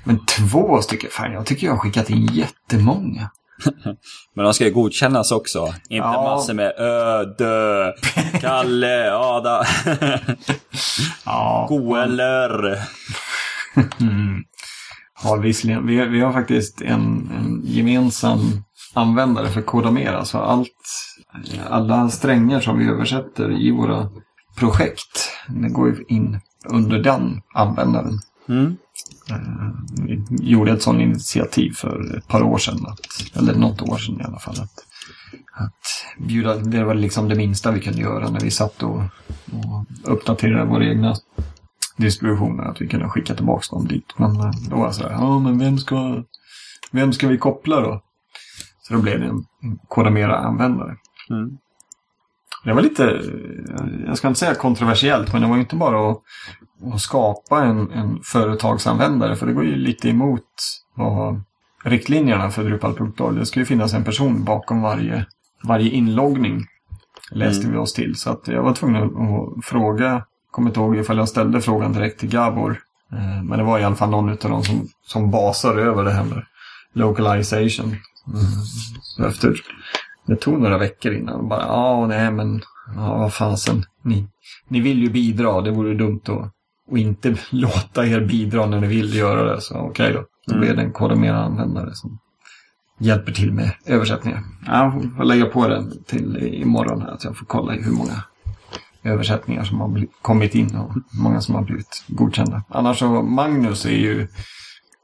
Men två stycken, fan jag tycker jag har skickat in jättemånga. Men de ska ju godkännas också. Inte Ja. massor med Ödö, Kalle, Ada, Ja, Goeller. Mm. Har visserligen, vi, vi har faktiskt en, en gemensam användare för Kodamera. Så allt, alla strängar som vi översätter i våra projekt, det går ju in under den användaren. Mm. Vi gjorde ett sådant initiativ för ett par år sedan. Att, eller något år sedan i alla fall. Att, att bjuda, det var liksom det minsta vi kunde göra när vi satt och, och uppdaterade våra egna distributioner. Att vi kunde skicka tillbaka dem dit. Men eh, då var det så här, ja men vem ska, vem ska vi koppla då? Så då blev det en en Kodamera-användare. Mm. Det var lite, jag ska inte säga kontroversiellt, men det var ju inte bara att, att skapa en, en företagsanvändare. För det går ju lite emot vad riktlinjerna för Drupal.org. Det ska ju finnas en person bakom varje, varje inloggning. Läste vi oss till. Så att jag var tvungen att, fråga, kommer inte ihåg ifall jag ställde frågan direkt till Gabor. Eh, Men det var i alla fall någon av dem som, som basar över det här med localization. Mm. Efter det tog några veckor innan. Och bara, ja, nej men, ja, vad fasen. Ni, ni vill ju bidra. Det vore dumt att, att inte låta er bidra när ni vill göra det. Så okej då. Då Mm. blir det en Kodamera-användare som hjälper till med översättningar. Ja, Jag får lägga på den till imorgon här. Så jag får kolla hur många översättningar som har kommit in och hur många som har blivit godkända. Annars så, Magnus är ju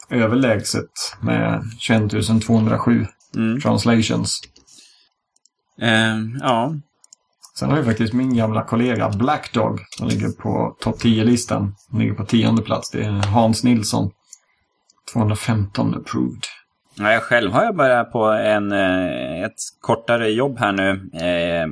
överlägset med 21 207 Mm. translations. Eh, ja, Sen har ju faktiskt min gamla kollega Black Dog som ligger på topp 10-listan. Han ligger på tionde plats. Det är Hans Nilsson. 215 approved. Ja, jag själv har jag börjat på en, eh, ett kortare jobb här nu. Eh,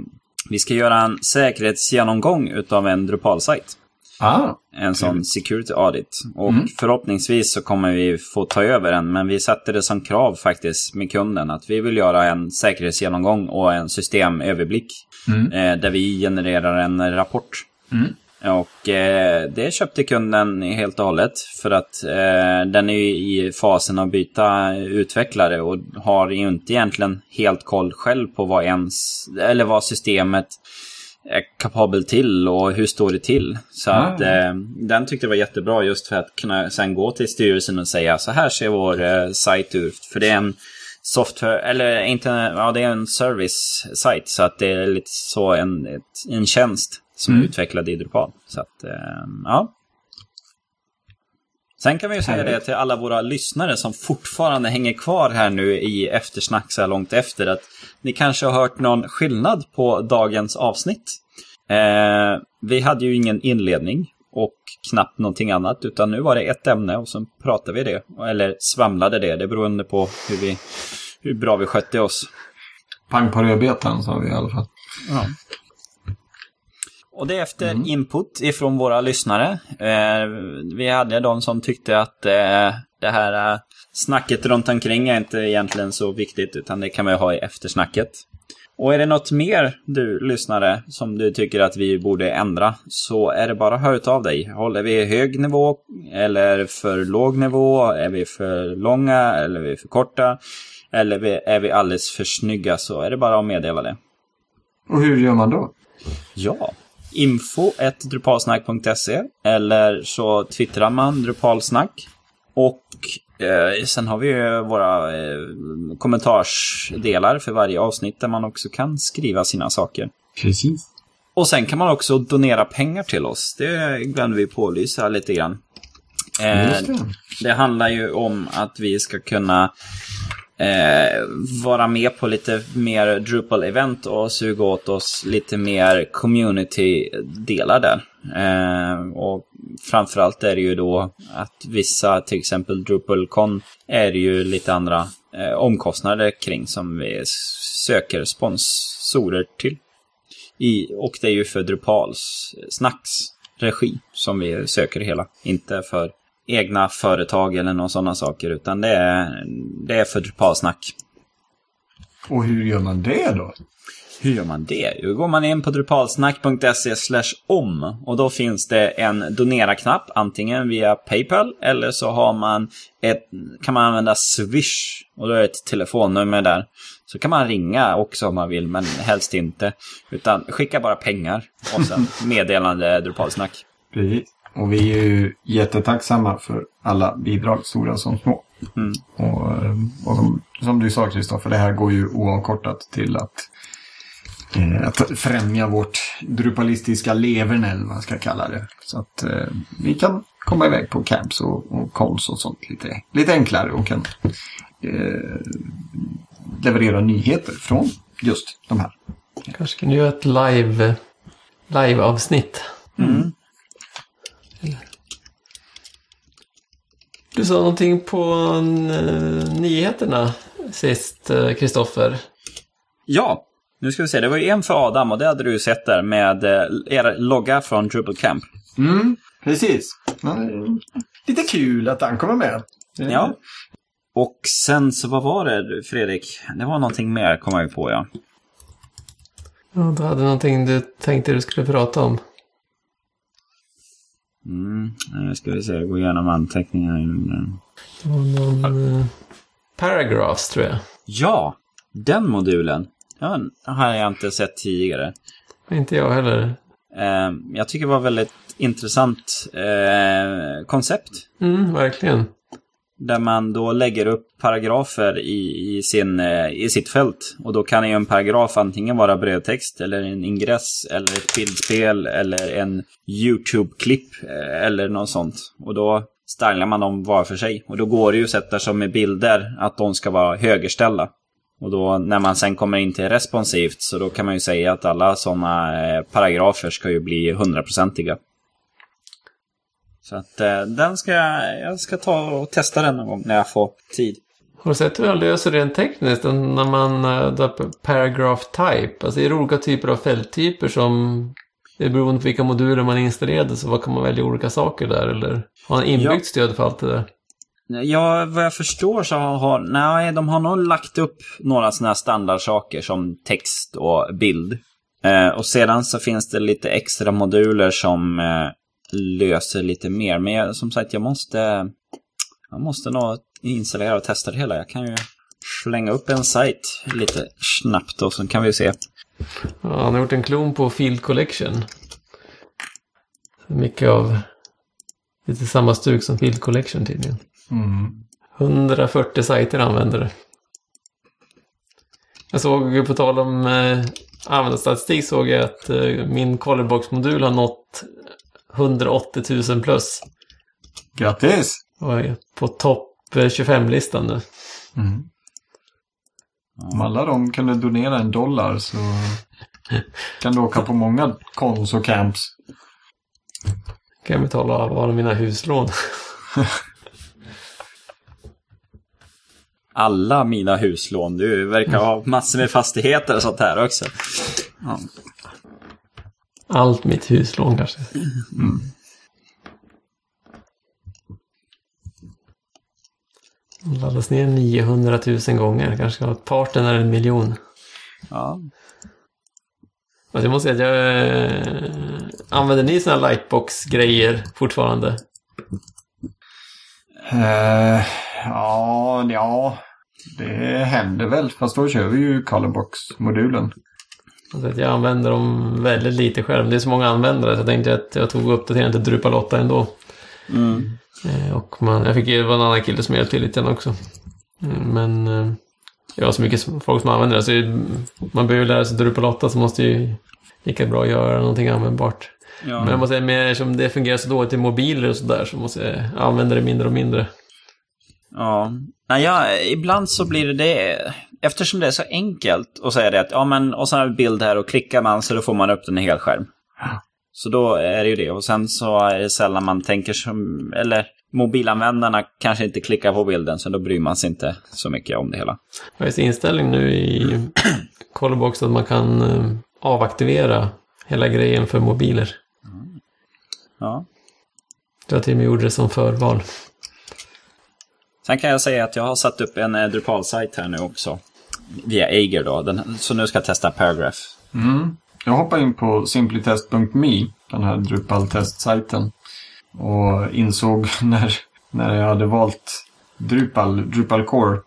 vi ska göra en säkerhetsgenomgång utav en Drupal-sajt. Ah, En sån security audit. Och förhoppningsvis så kommer vi få ta över den. Men vi sätter det som krav faktiskt med kunden att vi vill göra en säkerhetsgenomgång och en systemöverblick. Mm. Eh, där vi genererar en rapport. Mm. Och eh, det köpte kunden helt och hållet. För att eh, den är ju i fasen att byta utvecklare och har ju inte egentligen helt koll själv på vad ens, eller vad systemet kapabel till och hur står det till. Så Ah. att eh, den tyckte jag var jättebra just för att kunna sen gå till styrelsen och säga så här ser vår eh, sajt ut. För det är en software, eller inte, ja det är en service-sajt så att det är lite så en, ett, en tjänst som är utvecklad i Drupal. Så att, eh, ja. Sen kan vi ju säga det till alla våra lyssnare som fortfarande hänger kvar här nu i eftersnack så här långt efter att ni kanske har hört någon skillnad på dagens avsnitt. Eh, vi hade ju ingen inledning och knappt någonting annat utan nu var det ett ämne och så pratade vi det. Eller svamlade det, det beroende på hur, vi, hur bra vi skötte oss. pang på rödbetan sa vi i alla fall. Och det är efter input ifrån våra lyssnare. Eh, vi hade de som tyckte att eh, det här eh, snacket runt omkring är inte egentligen så viktigt utan det kan vi ha i eftersnacket. Och är det något mer du lyssnare som du tycker att vi borde ändra så är det bara att höra av dig. Håller vi hög nivå eller för låg nivå? Är vi för långa eller är vi för korta? Eller är vi alldeles för snygga så är det bara att meddela det. Och hur gör man då? Ja. Info drupalsnack.se eller så twittrar man drupalsnack. Och eh, sen har vi ju våra eh, kommentarsdelar för varje avsnitt där man också kan skriva sina saker. Precis. Och sen kan man också donera pengar till oss. Det glömde vi pålysa lite grann. Eh, det handlar ju om att vi ska kunna eh, vara med på lite mer Drupal-event och suga åt oss lite mer community-delar där. Eh, och framförallt är det ju då att vissa, till exempel DrupalCon, är det ju lite andra eh, omkostnader kring som vi söker sponsorer till. I, och det är ju för Drupals snacks regi som vi söker hela. Inte för egna företag eller några sådana saker, utan det är, det är för Drupalsnack. Och hur gör man det då? Hur gör man det? Jo, går man in på drupalsnack.se om och då finns det en donera-knapp antingen via Paypal eller så har man ett, kan man använda Swish och då är det ett telefonnummer där. Så kan man ringa också om man vill, men helst inte. Utan skicka bara pengar och sen meddelande Drupalsnack. Precis. Och vi är ju jättetacksamma för alla bidrag, stora som små. Mm. Och, och som, som du sa Kristoffer, det här går ju oavkortat till att, eh, att främja vårt drupalistiska leverne, eller vad man ska kalla det. Så att eh, vi kan komma iväg på camps och, och cons och sånt lite, lite enklare och kan eh, leverera nyheter från just de här. Kanske kan du göra ett live, live-avsnitt. Mm. Du sa någonting på eh, nyheterna sist, eh, Kristoffer. Ja, nu ska vi se. Det var ju en för Adam och det hade du ju sett där med eh, er logga från Drupal Camp. Mm, precis. Lite kul att han kommer med. Ja. Och sen så, vad var det Fredrik? Det var någonting mer, kom jag ju på ja. Ja, du hade någonting du tänkte du skulle prata om. Mm, ska vi se, gå igenom anteckningarna. Det var någon eh, paragraphs tror jag. Ja, den modulen. Den har jag inte sett tidigare. Inte jag heller. Eh, jag tycker det var väldigt intressant eh, koncept. Mm, verkligen. Där man då lägger upp paragrafer i, i, sin, eh, i sitt fält. Och då kan ju en paragraf antingen vara brödtext eller en ingress eller ett bildspel eller en YouTube-klipp eh, eller något sånt. Och då stylar man dem var för sig. Och då går det ju att sätta som med bilder att de ska vara högerställda. Och då när man sen kommer in till responsivt så då kan man ju säga att alla sådana eh, paragrafer ska ju bli hundraprocentiga. Så att eh, den ska jag, jag ska ta och testa den någon gång när jag får tid. Har du sett hur jag löser rent tekniskt? När man drar paragraph type. Alltså är det olika typer av fälttyper som... Det är beroende på vilka moduler man installerade så vad kan man välja olika saker där eller? Har man inbyggt Ja. stöd för allt det där? Ja, vad jag förstår så har, nej, de har nog lagt upp några sådana här standardsaker som text och bild. Eh, och sedan så finns det lite extra moduler som eh, löser lite mer. Men jag, som sagt, jag måste, jag måste nog installera och testa det hela. Jag kan ju slänga upp en sajt lite snabbt och så kan vi se. Ja, han har gjort en klon på Field Collection. Mycket av lite samma stuk som Field Collection tydligen. Mm. 140 sajter använder det. Jag såg, på tal om eh, användarstatistik, såg jag att eh, min Colorbox-modul har nått 180 000 plus. Grattis! Och är på topp eh, 25-listan nu. Mm. Om alla de kunde donera en dollar så kan du åka på många kons och camps. Kan jag betala av alla mina huslån. Alla mina huslån. Du verkar ha massor med fastigheter och sånt här också. Ja. Allt mitt huslån kanske. Laddas ner 900 000 gånger. Kanske parten är en miljon. Ja. Alltså jag måste säga att jag... eh, Använder ni sådana lightbox-grejer fortfarande? Eh, ja, ja. Det händer väl, fast då kör vi ju Colorbox-modulen. Alltså att jag använder dem väldigt lite själv. Det är så många användare så jag tänkte att jag tog uppdateringen till Drupal 8 ändå. Mm. Eh, Och man, jag fick ju det var en annan kille som hjälpte till lite grann också. Mm, Men eh, ja, så mycket folk som använder det. Så man behöver lära sig Drupal 8 så måste ju lika bra göra någonting användbart. Ja. Men jag måste säga, med, eftersom det fungerar så dåligt i mobiler och sådär så måste jag använda det mindre och mindre. Ja. Ja, ibland så blir det det. Eftersom det är så enkelt att säga det att ja men och så har vi bild här och klickar man så då får man upp den i helskärm. Så då är det ju det. Och sen så är det sällan man tänker som, eller mobilanvändarna kanske inte klickar på bilden så då bryr man sig inte så mycket om det hela. Ju inställning nu i Colorbox att man kan eh, avaktivera hela grejen för mobiler. Ja. Jag till och med gjorde det som förval. Sen kan jag säga att jag har satt upp en eh, Drupal-sajt här nu också. Via Eiger då. Den, så nu ska jag testa Paragraph. Mm. Jag hoppade in på simplytest.me, den här Drupal-testsajten. Och insåg när, när jag hade valt Drupal, Drupal Core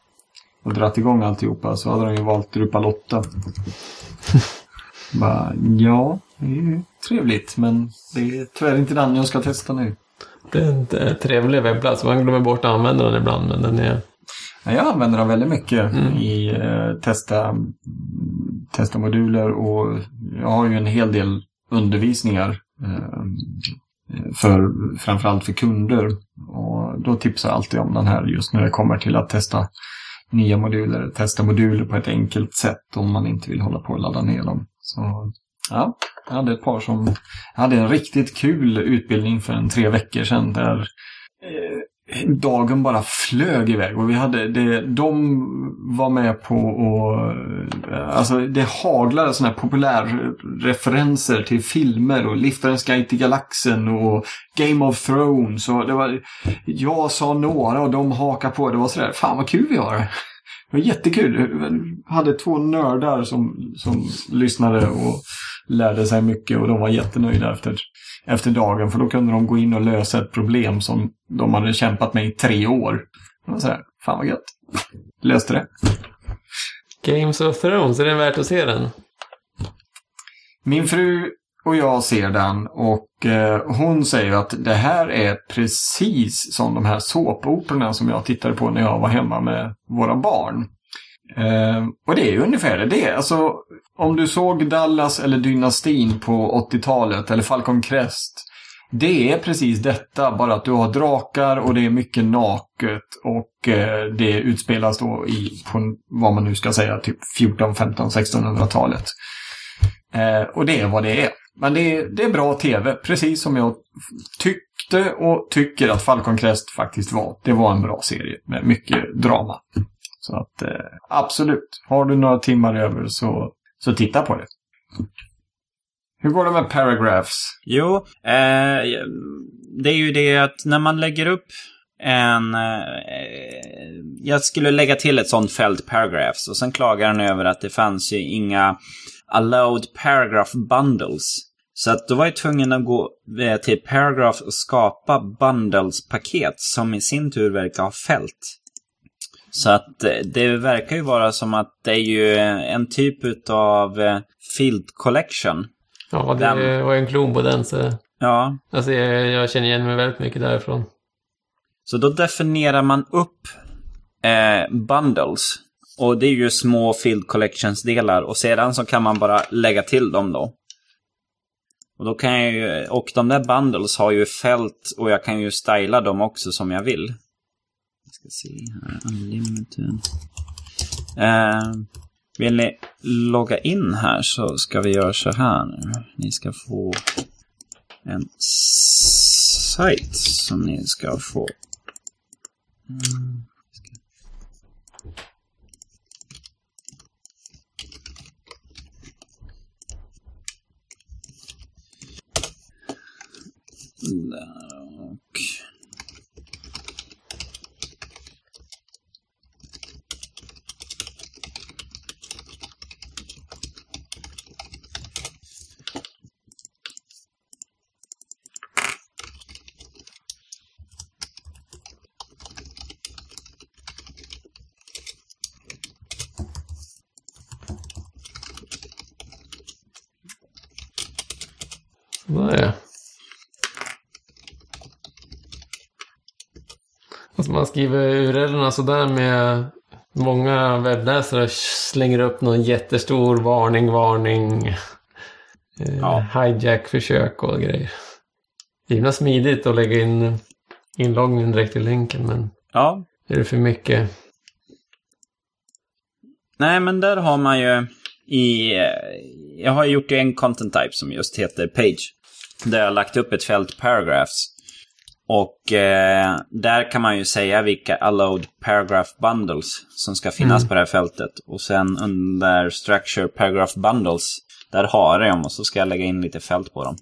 och dratt igång alltihopa så hade de ju valt Drupal 8. Bara, ja, det är ju trevligt men det är tyvärr inte den jag ska testa nu. Det är en eh, trevlig webbplats. Man glömmer bort att använda den ibland, men den är... Ja, Jag använder dem väldigt mycket Mm. i eh, testa, testa moduler och jag har ju en hel del undervisningar eh, för, framförallt för kunder. Och då tipsar jag alltid om den här just när det kommer till att testa nya moduler. Testa moduler på ett enkelt sätt om man inte vill hålla på och ladda ner dem. Så ja, jag hade ett par som... Jag hade en riktigt kul utbildning för en tre veckor sedan där dagen bara flög iväg och vi hade det, de var med på och eh, alltså det haglade sådana här populärreferenser till filmer och Liftarens guide till galaxen och Game of Thrones och det var jag sa några och de hakade på. Det var sådär, fan vad kul vi har. Det var jättekul. Jag hade två nördar som, som lyssnade och lärde sig mycket och de var jättenöjda efter, efter dagen. För då kunde de gå in och lösa ett problem som de hade kämpat med i tre år. Det var sådär, fan vad gött. Löste det. Games of Thrones, är det värt att se den? Min fru och jag ser den och eh, hon säger att det här är precis som de här såpoperorna som jag tittade på när jag var hemma med våra barn. Eh, och det är ju ungefär det. det. är. Alltså, om du såg Dallas eller Dynastin på 80-talet eller Falcon Crest. Det är precis detta, bara att du har drakar och det är mycket naket och eh, det utspelas då i, på vad man nu ska säga, typ 14, 15, 1600-talet. Eh, och det är vad det är. Men det är, det är bra tv, precis som jag tyckte och tycker att Falcon Crest faktiskt var. Det var en bra serie med mycket drama. Så att eh, absolut, har du några timmar över så, så titta på det. Hur går det med paragraphs? Jo, eh, det är ju det att när man lägger upp en... Eh, jag skulle lägga till ett sånt fält, paragraphs, och sen klagar den över att det fanns ju inga allowed paragraph bundles. Så att då var jag tvungen att gå eh, till paragraph och skapa bundles-paket som i sin tur verkar ha fält. Så att eh, det verkar ju vara som att det är ju en typ av eh, field collection. Ja, det Den- var en klon på den så... Ja, Alltså jag, jag känner igen mig väldigt mycket därifrån. Så då definierar man upp eh, bundles. Och det är ju små field collections-delar. Och sedan så kan man bara lägga till dem då. Och då kan jag ju, och de där bundles har ju fält och jag kan ju styla dem också som jag vill. Ska se här, unlimited. Eh, vill ni logga in här så ska vi göra så här nu. Ni ska få en sajt som ni ska få mm, Där skriver URLerna sådär med många webbläsare slänger upp någon jättestor varning, varning. Eh, Ja. Hijack-försök och grejer. Det är himla smidigt att lägga in inloggningen direkt i länken men Ja, är det för mycket? nej men där har man ju i... eh, Jag har gjort en content type som just heter page. Där jag har lagt upp ett fält paragraphs. Och eh, där kan man ju säga vilka allowed paragraph bundles som ska finnas Mm. på det här fältet. Och sen under structure paragraph bundles, där har jag dem och så ska jag lägga in lite fält på dem.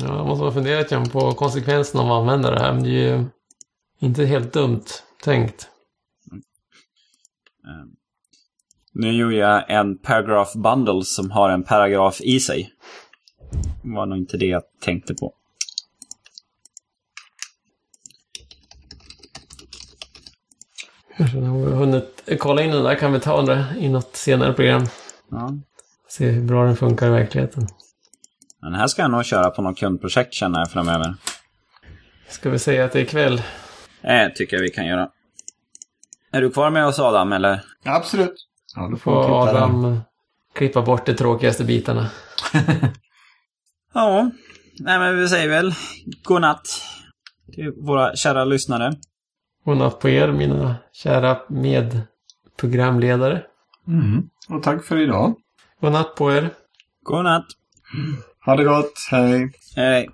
Ja, jag måste ha funderat grann på konsekvenserna av att använda det här. Men det är ju inte helt dumt tänkt. Nu gjorde jag en paragraph bundle som har en paragraf i sig. Det var nog inte det jag tänkte på. Kanske när vi har hunnit kolla in den där kan vi ta där i något senare program. Ja. Se hur bra den funkar i verkligheten. Men här ska jag nog köra på något kundprojekt känner jag framöver. Ska vi säga att det är kväll? Det tycker jag vi kan göra. Är du kvar med oss Adam, eller? Absolut. Ja, då får. Adam klippa bort de tråkigaste bitarna. Ja, nej men vi säger väl god natt till våra kära lyssnare. God natt på er, mina kära medprogramledare. Mm. Och tack för idag. God natt på er. God natt. Ha det gott. Hej. Hej.